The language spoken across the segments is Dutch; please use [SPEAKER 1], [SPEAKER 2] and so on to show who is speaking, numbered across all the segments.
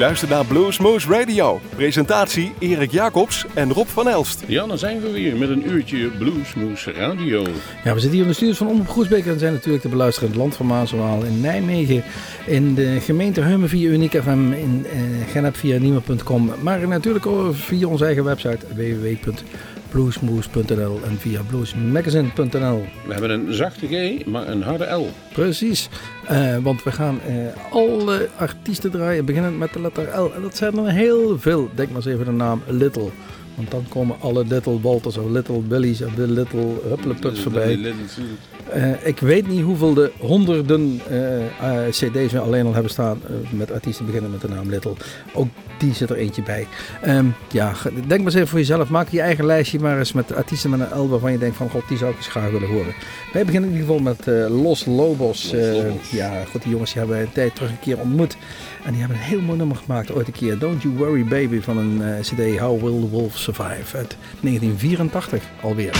[SPEAKER 1] luistert naar Bluesmoose Radio. Presentatie Erik Jacobs en Rob van Elst.
[SPEAKER 2] Ja, dan zijn we weer met een uurtje Bluesmoose Radio.
[SPEAKER 3] Ja, we zitten hier in de studios van Omroep Groesbeek en zijn natuurlijk te beluisteren in het land van Maaswaal in Nijmegen. In de gemeente Heumen via Uniek FM, in uh, Genep via Nieuwe.com. Maar natuurlijk ook via onze eigen website www.bluesmoose.nl en via bluesmagazine.nl.
[SPEAKER 2] We hebben een zachte G, maar een harde L.
[SPEAKER 3] Precies, uh, want we gaan uh, alle artiesten draaien, beginnend met de letter L. En dat zijn er heel veel. Denk maar eens even de naam Little. Want dan komen alle Little Walters of Little Billies of de Little Huppleputs voorbij. Uh, ik weet niet hoeveel de honderden uh, uh, cd's we alleen al hebben staan met artiesten beginnen met de naam Little. Ook die zit er eentje bij. Um, ja, denk maar eens even voor jezelf. Maak je eigen lijstje maar eens met artiesten met een L waarvan je denkt van god, die zou ik eens graag willen horen. Wij beginnen in ieder geval met Los Lobos. Los Lobos. ja, goed, die jongens die hebben we een tijd terug een keer ontmoet. En die hebben een heel mooi nummer gemaakt ooit een keer. Don't You Worry Baby van een cd How Will the Wolf Survive uit 1984 alweer.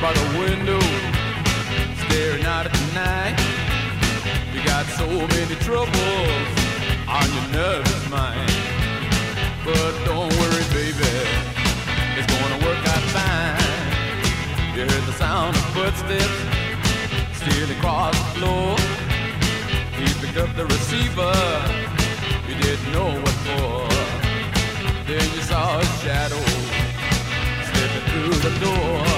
[SPEAKER 4] by the window, staring out at the night. You got so many troubles on your nervous mind. But don't footsteps stealing across the floor. He picked up the receiver, you didn't know what for. Then you saw a shadow slipping through the door.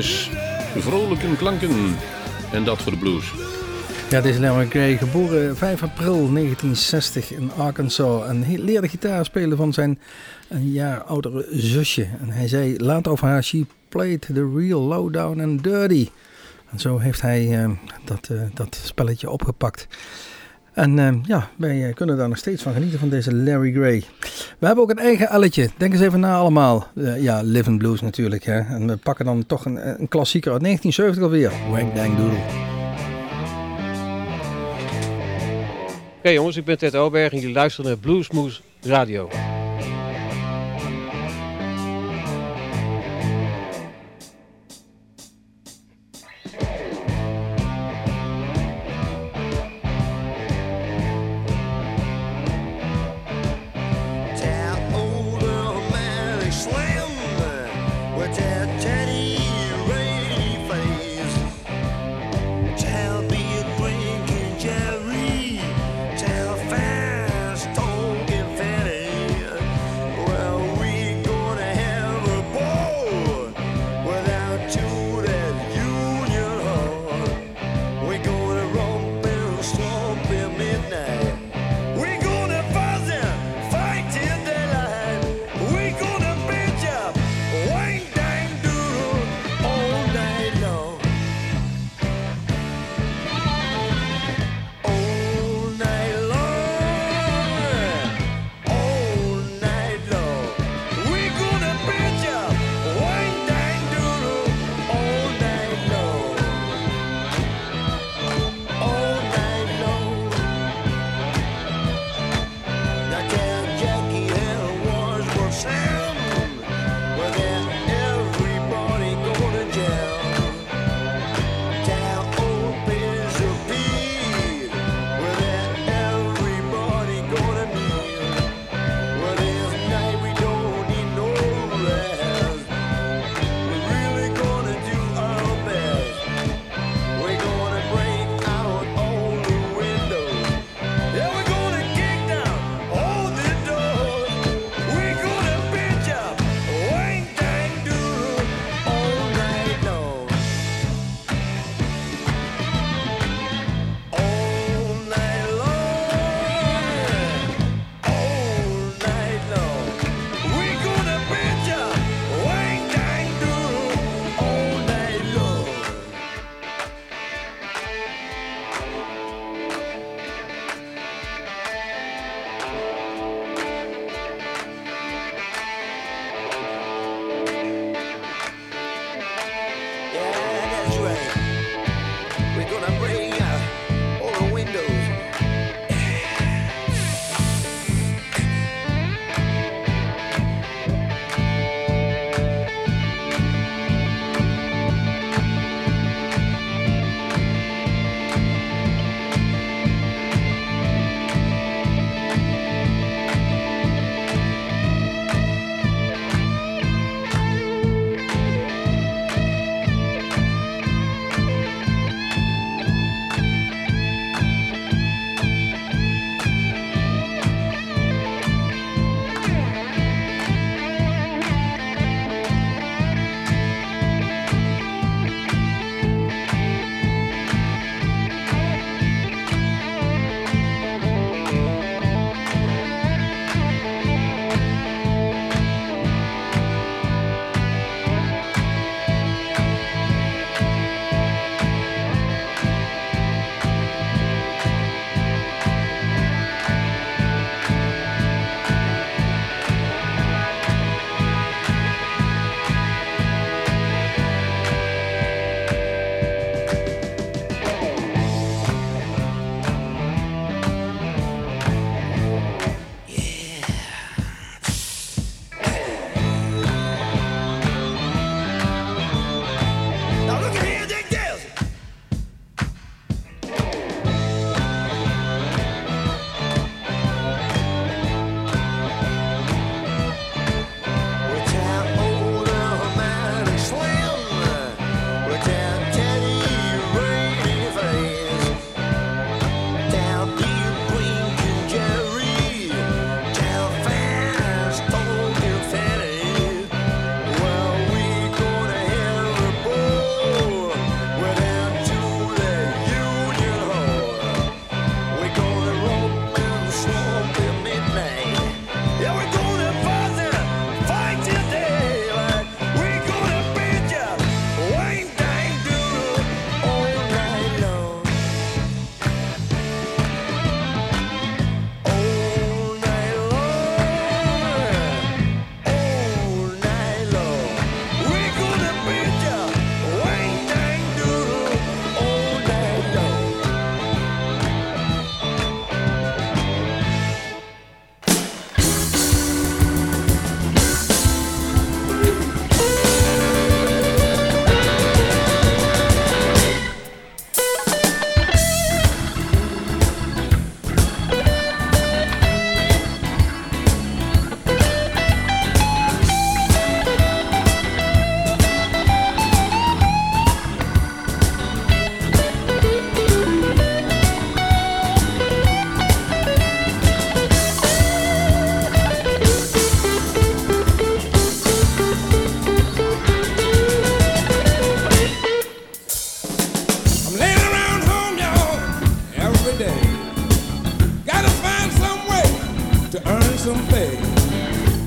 [SPEAKER 2] Vrolijke klanken. En dat voor de blues.
[SPEAKER 3] Ja, deze Larry McGray, geboren 5 april 1960 in Arkansas. En leerde gitaar spelen van zijn een jaar oudere zusje. En hij zei later over haar, she played the real lowdown and dirty. En zo heeft hij eh, dat, eh, dat spelletje opgepakt. En eh, ja, wij eh, kunnen daar nog steeds van genieten van deze Larry Gray. We hebben ook een eigen elletje. Denk eens even na allemaal. Eh, ja, Living Blues natuurlijk. Hè. En we pakken dan toch een, een klassieker uit 1970 alweer. Wank Dang Doodle.
[SPEAKER 5] Oké jongens, ik ben Ted Oberg en jullie luisteren naar Bluesmoose Radio.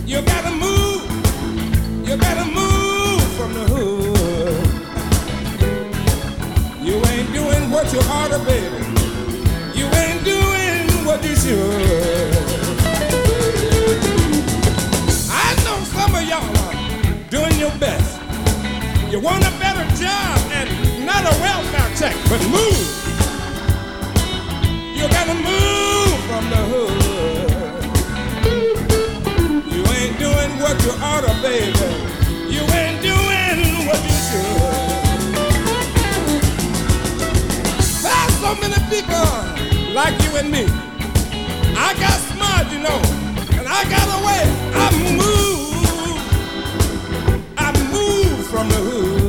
[SPEAKER 6] You
[SPEAKER 7] gotta move. You gotta move from the hood. You ain't doing what you ought to, baby. You ain't doing what you should. I know some of y'all are doing your best. You want a better job and not a welfare check, but move. You gotta move from the hood. You ought to, baby. You ain't doing what you should. There's so many people like you and me. I got smart, you know, and I got away. I moved. I moved from the hood.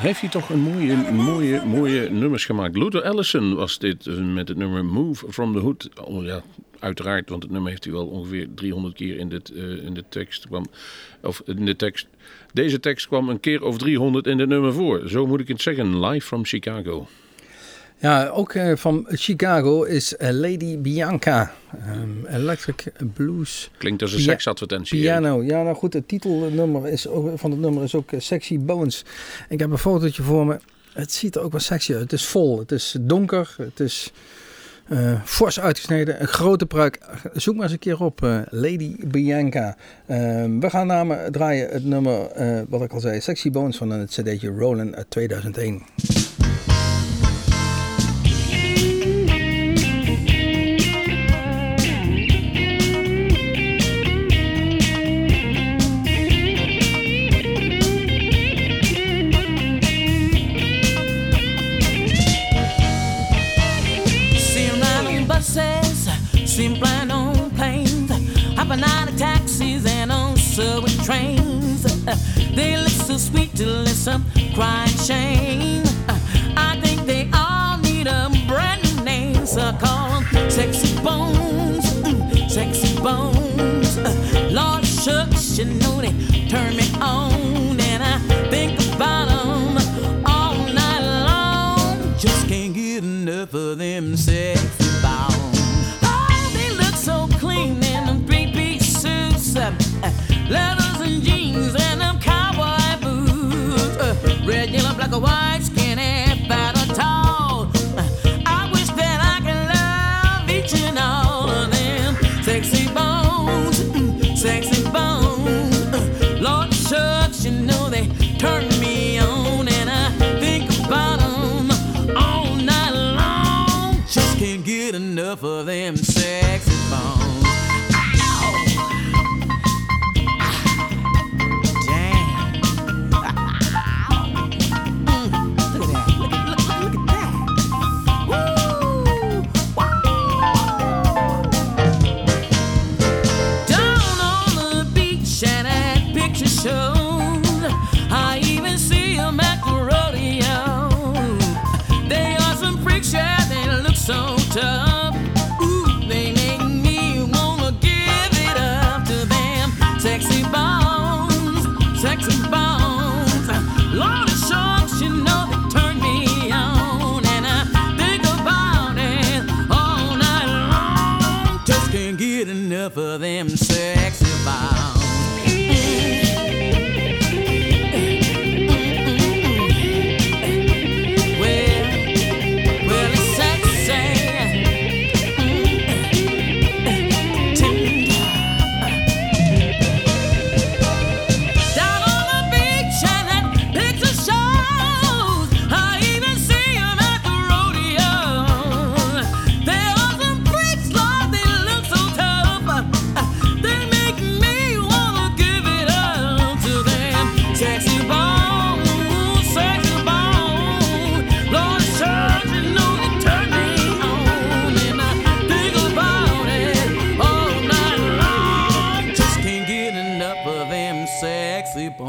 [SPEAKER 2] Heeft hij toch een mooie, mooie, mooie nummers gemaakt. Luther Allison was dit eh, met het nummer Move from the Hood. Oh, ja, uiteraard, want het nummer heeft hij wel ongeveer 300 keer in, dit, eh, in de tekst kwam. Of in de tekst. Deze tekst kwam een keer of 300 in dit nummer voor. Zo moet ik het zeggen. Live from Chicago.
[SPEAKER 3] Ja, ook eh, van Chicago is eh, Lady Bianca. ehm, electric Blues
[SPEAKER 2] Klinkt als een seksadvertentie.
[SPEAKER 3] Piano. Ja, nou goed, het titelnummer is ook, van het nummer is ook eh, Sexy Bones. Ik heb een fotootje voor me. Het ziet er ook wel sexy uit. Het is vol. Het is donker. Het is eh, fors uitgesneden. Een grote pruik. Zoek maar eens een keer op. eh, Lady Bianca. Ehm, we gaan namen draaien het nummer, eh, wat ik al zei, Sexy Bones van het cd'tje Roland uit 2001.
[SPEAKER 8] some crying shame. Red, yellow, black, or white.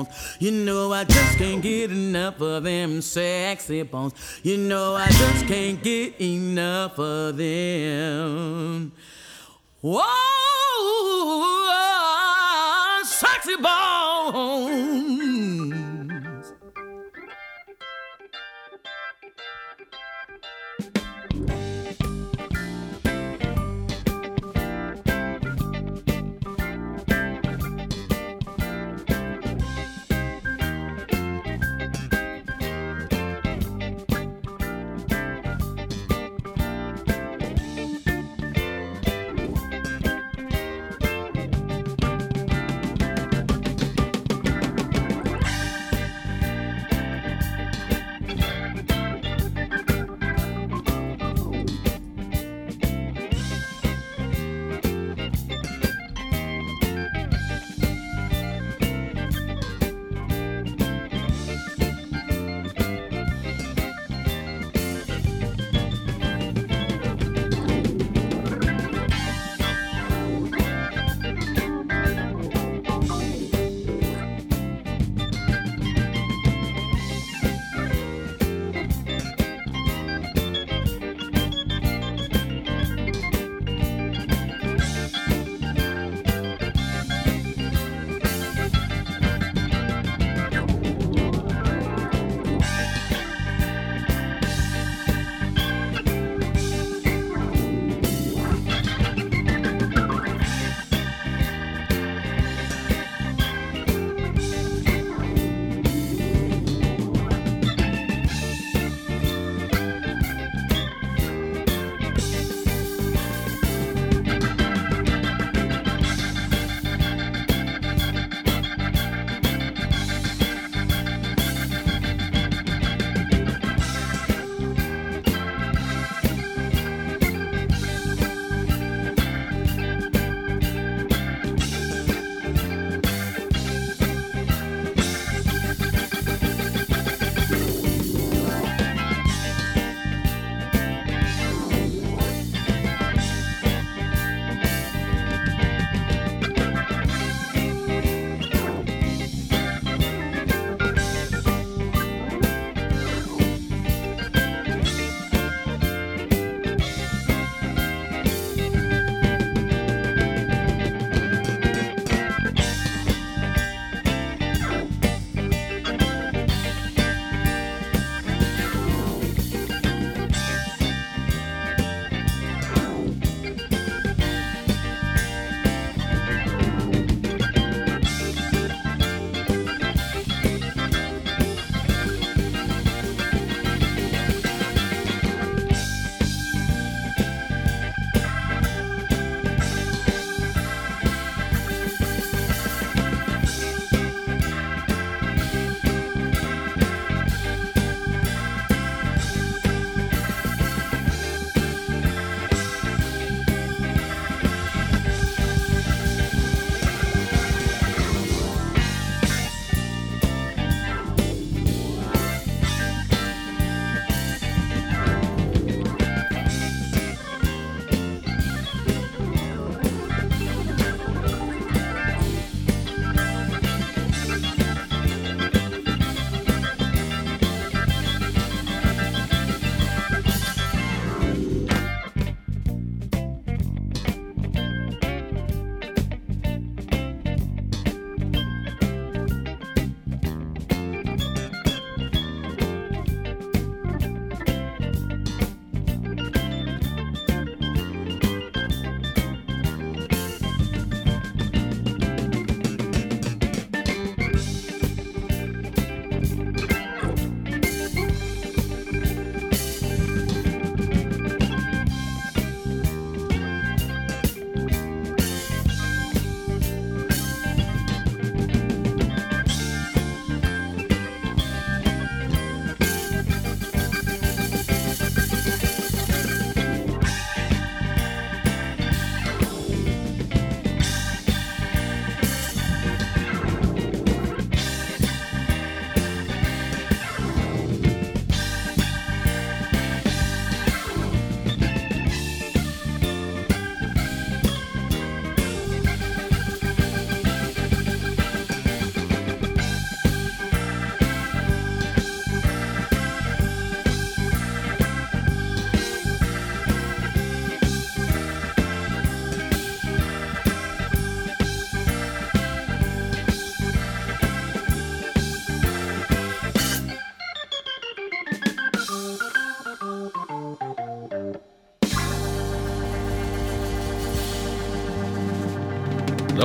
[SPEAKER 8] bones. You know I just can't get enough of them sexy bones. You know I just can't get enough of them. Whoa, oh, sexy bones.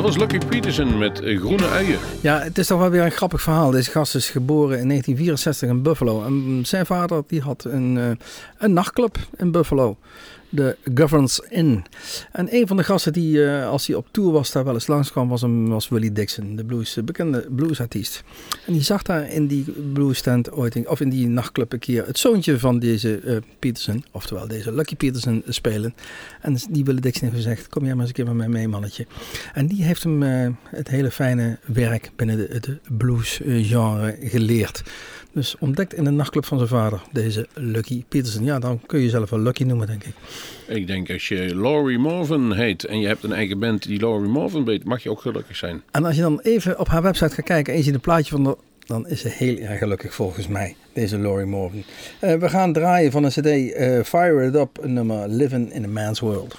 [SPEAKER 2] Was Lucky Peterson met eh, groene uien.
[SPEAKER 9] Ja, het is toch wel weer een grappig verhaal. Deze gast is geboren in 1964 in Buffalo. En zijn vader die had een, eh, een nachtclub in Buffalo. De Governs Inn. En een van de gasten die, eh, als hij op tour was, daar wel eens langskwam, was, hem, was Willie Dixon, de blues, de bekende bluesartiest. En die zag daar in die bluesstand ooit, in- of in die nachtclub een keer, het zoontje van deze eh, Peterson, oftewel deze Lucky Peterson, spelen. En die Willie Dixon heeft gezegd, kom jij maar eens een keer met mij mee, mannetje. En die heeft hem eh, het hele fijne werk binnen het blues eh, genre geleerd. Dus ontdekt in de nachtclub van zijn vader, deze Lucky Peterson. Ja, dan kun je jezelf wel Lucky noemen, denk ik.
[SPEAKER 2] Ik denk als je Laurie Morvan heet en je hebt een eigen band die Laurie Morvan heet, mag je ook gelukkig zijn.
[SPEAKER 9] En als je dan even op haar website gaat kijken en je ziet een plaatje van de, dan is ze heel erg gelukkig volgens mij, deze Laurie Morgan. Eh, we gaan draaien van een cd eh, Fire It Up, nummer Living in a Man's World.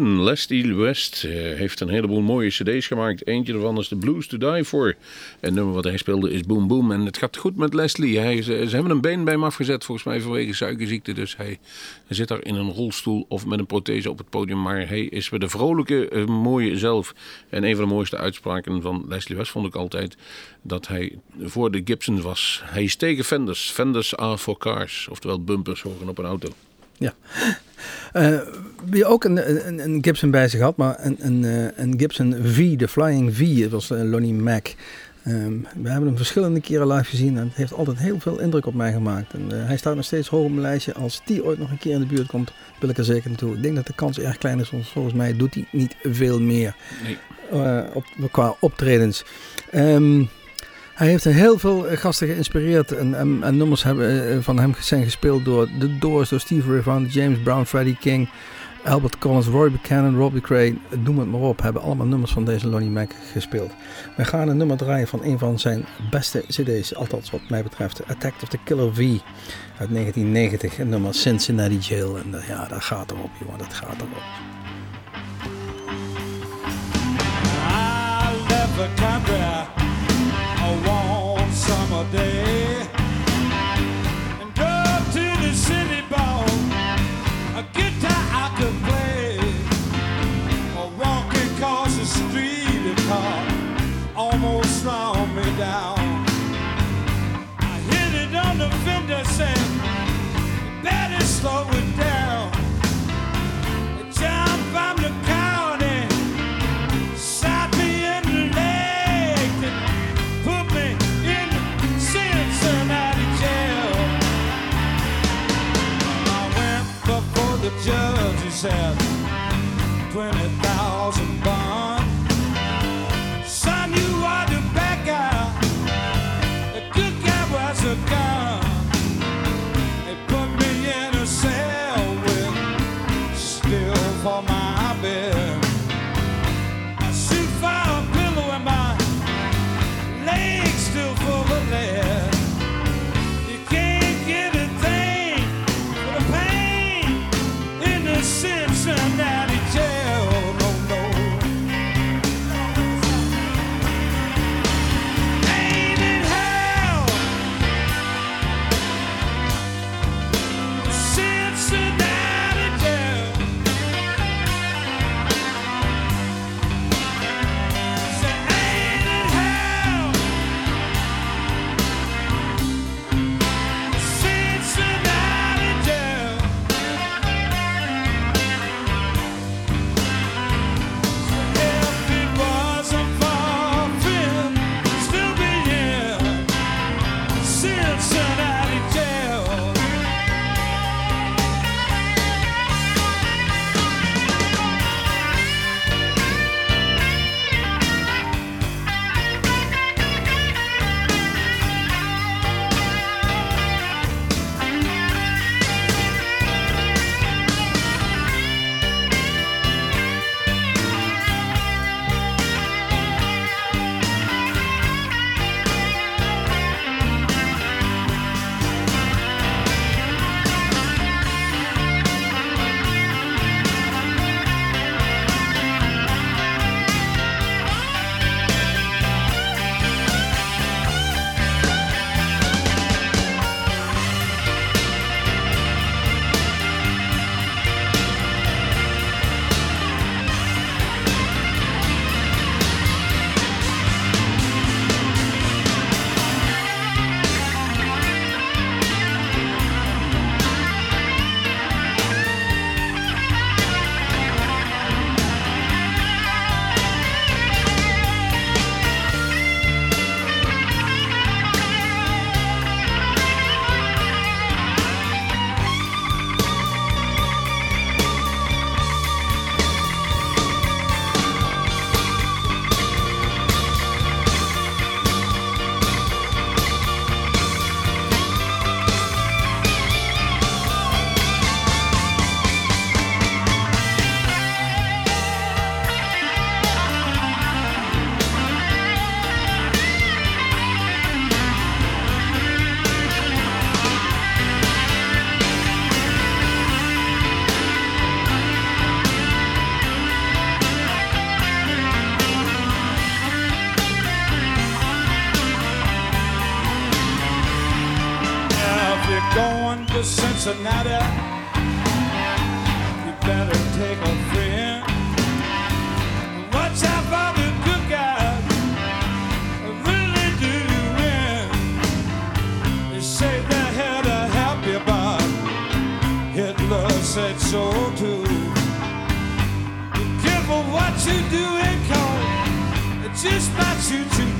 [SPEAKER 2] Leslie West eh, heeft een heleboel mooie cd's gemaakt. Eentje daarvan is The Blues to Die For. En nummer wat hij speelde is Boom Boom. En het gaat goed met Leslie. Hij, ze, ze hebben een been bij hem afgezet, volgens mij vanwege suikerziekte. Dus hij, hij zit daar in een rolstoel of met een prothese op het podium. Maar hij is weer de vrolijke, eh, mooie zelf. En een van de mooiste uitspraken van Leslie West vond ik altijd dat hij voor de Gibson was. Hij is tegen Fenders. Fenders are for cars. Oftewel bumpers horen op een auto.
[SPEAKER 3] Ja. Eh, wie ook een, een, een Gibson bij zich had, maar een, een, eh, een Gibson V, de Flying V, dat was eh, Lonnie Mac. Ehm, we hebben hem verschillende keren live gezien en het heeft altijd heel veel indruk op mij gemaakt. En, hij staat nog steeds hoog op mijn lijstje. Als die ooit nog een keer in de buurt komt, wil ik er zeker naartoe. Ik denk dat de kans erg klein is, want volgens mij doet hij niet veel meer
[SPEAKER 2] Nee.
[SPEAKER 3] op, qua optredens. Ehm, hij heeft heel veel eh, gasten geïnspireerd en, en, en nummers hebben, eh, van hem zijn gespeeld door The Doors, door Steve Ray Vaughan, James Brown, Freddie King, Albert Collins, Roy Buchanan, Robbie Cray, noem het maar op, hebben allemaal nummers van deze Lonnie Mac gespeeld. We gaan een nummer draaien van een van zijn beste cd's, althans wat mij betreft, Attack of the Killer V uit 1990, een nummer Cincinnati Jail. En eh, ja, dat gaat erop, jongen, dat gaat erop.
[SPEAKER 10] I and drove to the city ball. A guitar play, the street, car almost slowed me down. I hit it on the fender, judge, he said, 20,000 bond. Cincinnati. You better take a friend. Watch out for the good guys. Really do you in. They say here to help you, but Hitler said so too. Be careful what you do and call it just might shoot you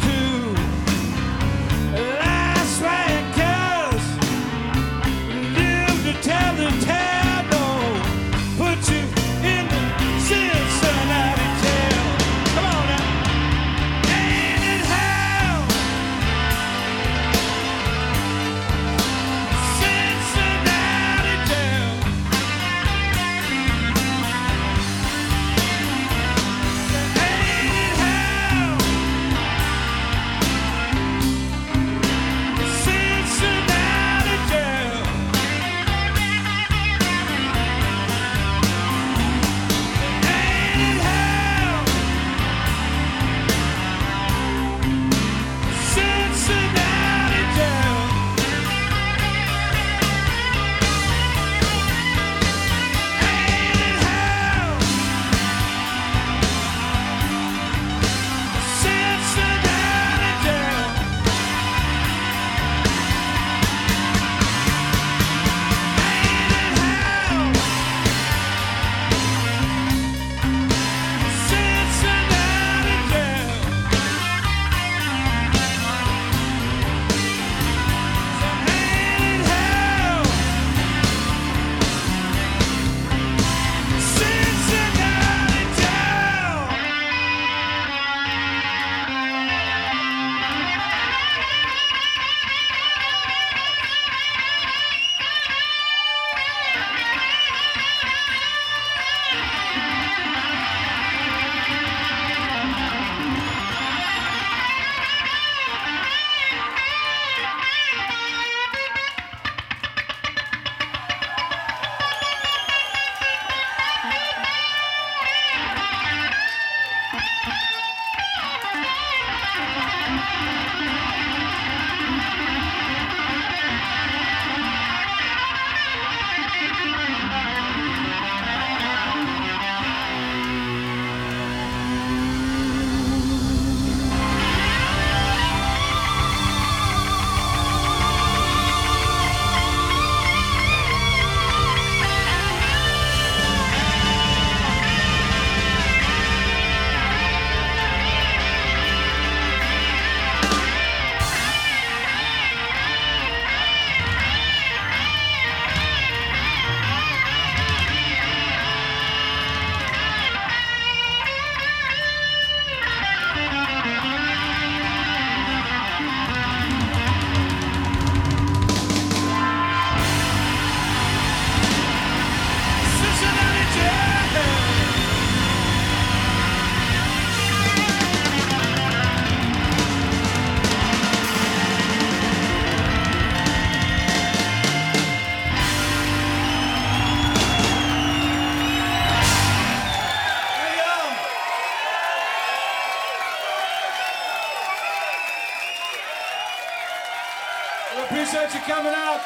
[SPEAKER 10] Appreciate you coming out.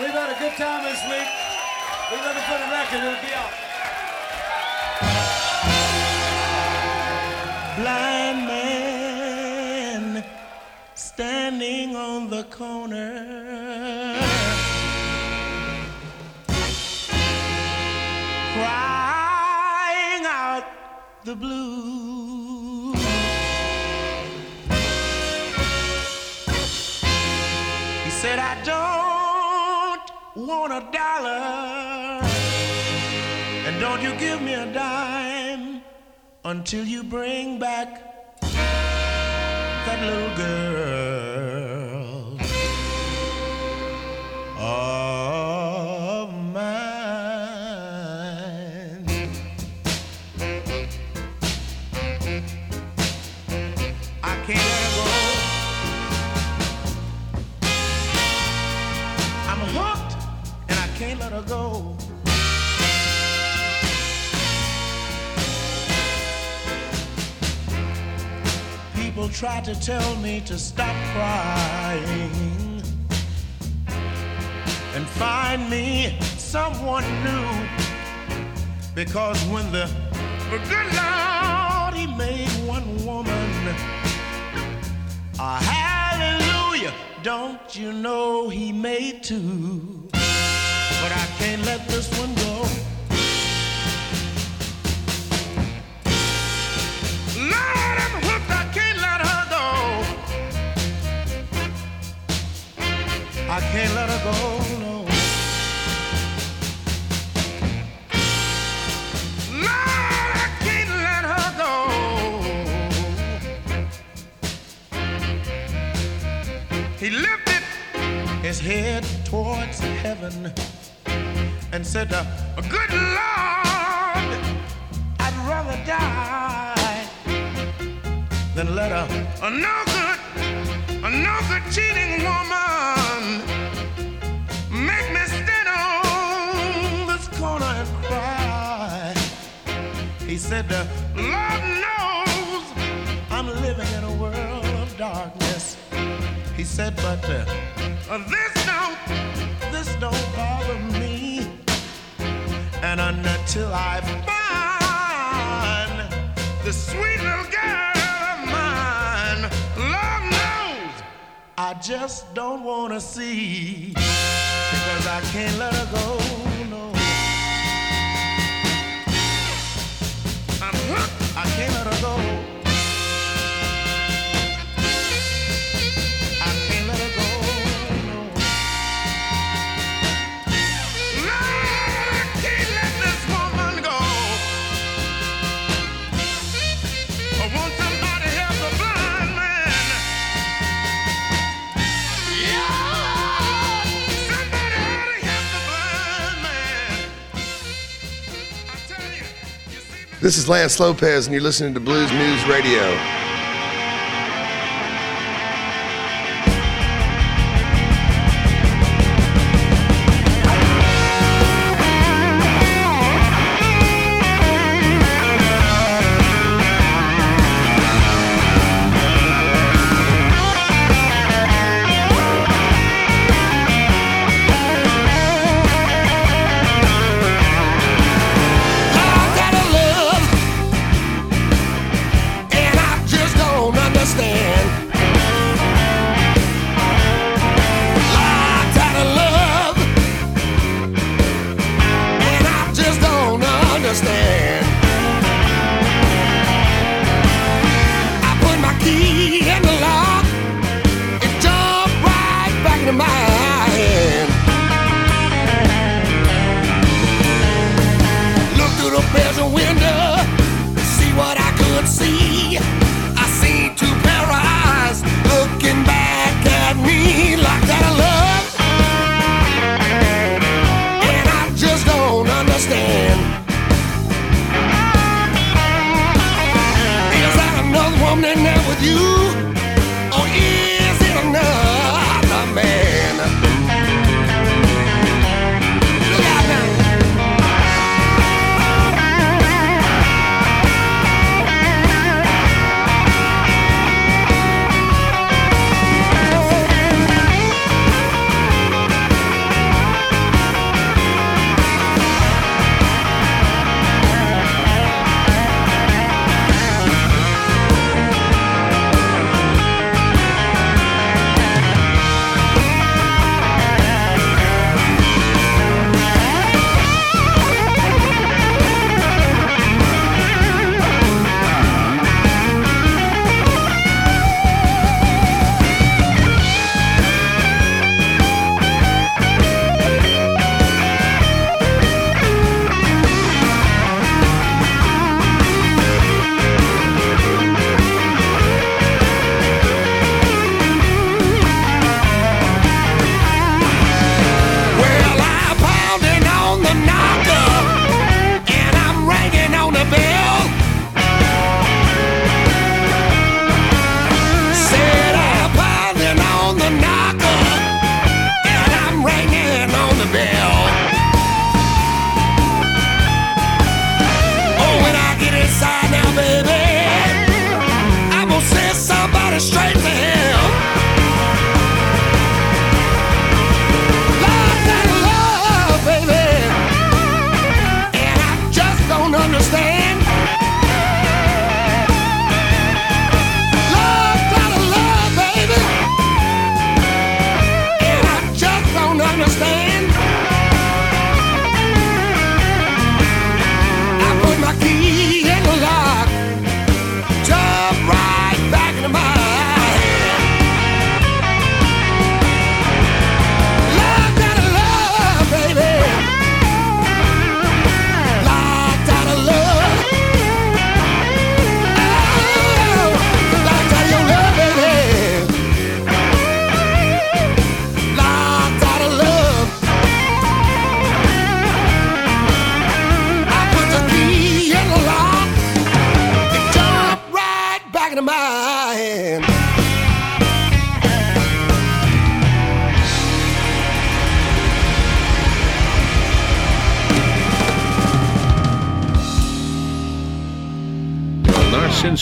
[SPEAKER 10] We've had a good time this week. We're looking for the record. It'll be out.
[SPEAKER 5] blind man standing on the corner crying out the blues want a dollar. And don't you give me a dime until you bring back that little girl try to tell me to stop crying. and find me someone new. Because when the, good Lord, He made one woman, a hallelujah, don't you know He made two? But I can't let this one go. Lord, I'm hooked, I can't let her go, no. Lord, I can't let her go. He lifted his head towards heaven and said, uh, Good Lord, I'd rather die than let a, a no good, a no good cheating woman make me stand on this corner and cry. He said, Lord knows I'm living in a world of darkness. He said, but uh, this don't, this don't bother me. And until I find the sweet I just don't wanna see because I can't let her go. No, I'm hooked. I can't let her go. This
[SPEAKER 11] is Lance Lopez, and you're listening to Blues News Radio.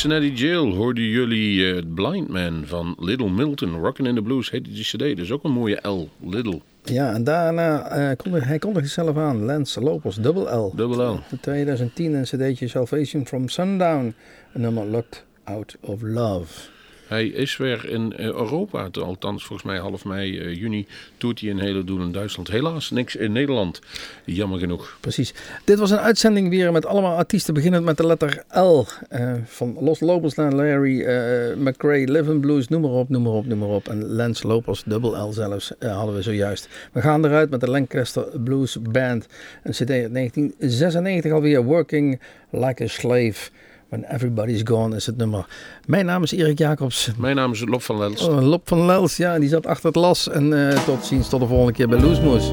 [SPEAKER 2] Cincinnati Jail hoorden jullie eh, Blind Man van Little Milton. Rockin' in the Blues heette die cd. Dus ook een mooie L. Little.
[SPEAKER 3] Ja, en daarna eh kondigde hij kondigde zichzelf aan. Lance Lopez, Double L.
[SPEAKER 2] Double L.
[SPEAKER 3] In 2010 een cd'tje Salvation from Sundown. Een nummer Locked Out of Love.
[SPEAKER 2] Hij is weer in eh, Europa, althans volgens mij half mei, eh, juni, toert hij een hele doen in Duitsland. Helaas niks in Nederland, jammer genoeg.
[SPEAKER 3] Precies. Dit was een uitzending weer met allemaal artiesten beginnend met de letter L. Eh, van Los Lopez naar Larry eh McRae, Living Blues, noem maar op, noem maar op, noem maar op. En Lance Lopez, dubbel L zelfs, hadden we zojuist. We gaan eruit met de Lancaster Blues Band. Een cd uit 1996 alweer, Working Like a Slave. When Everybody's Gone is het nummer. Mijn naam is Erik Jacobs.
[SPEAKER 2] Mijn naam is Lop van Lels.
[SPEAKER 3] Oh, Lop van Lels, ja, die zat achter het las. En eh, tot ziens, tot de volgende keer bij Loesmoes.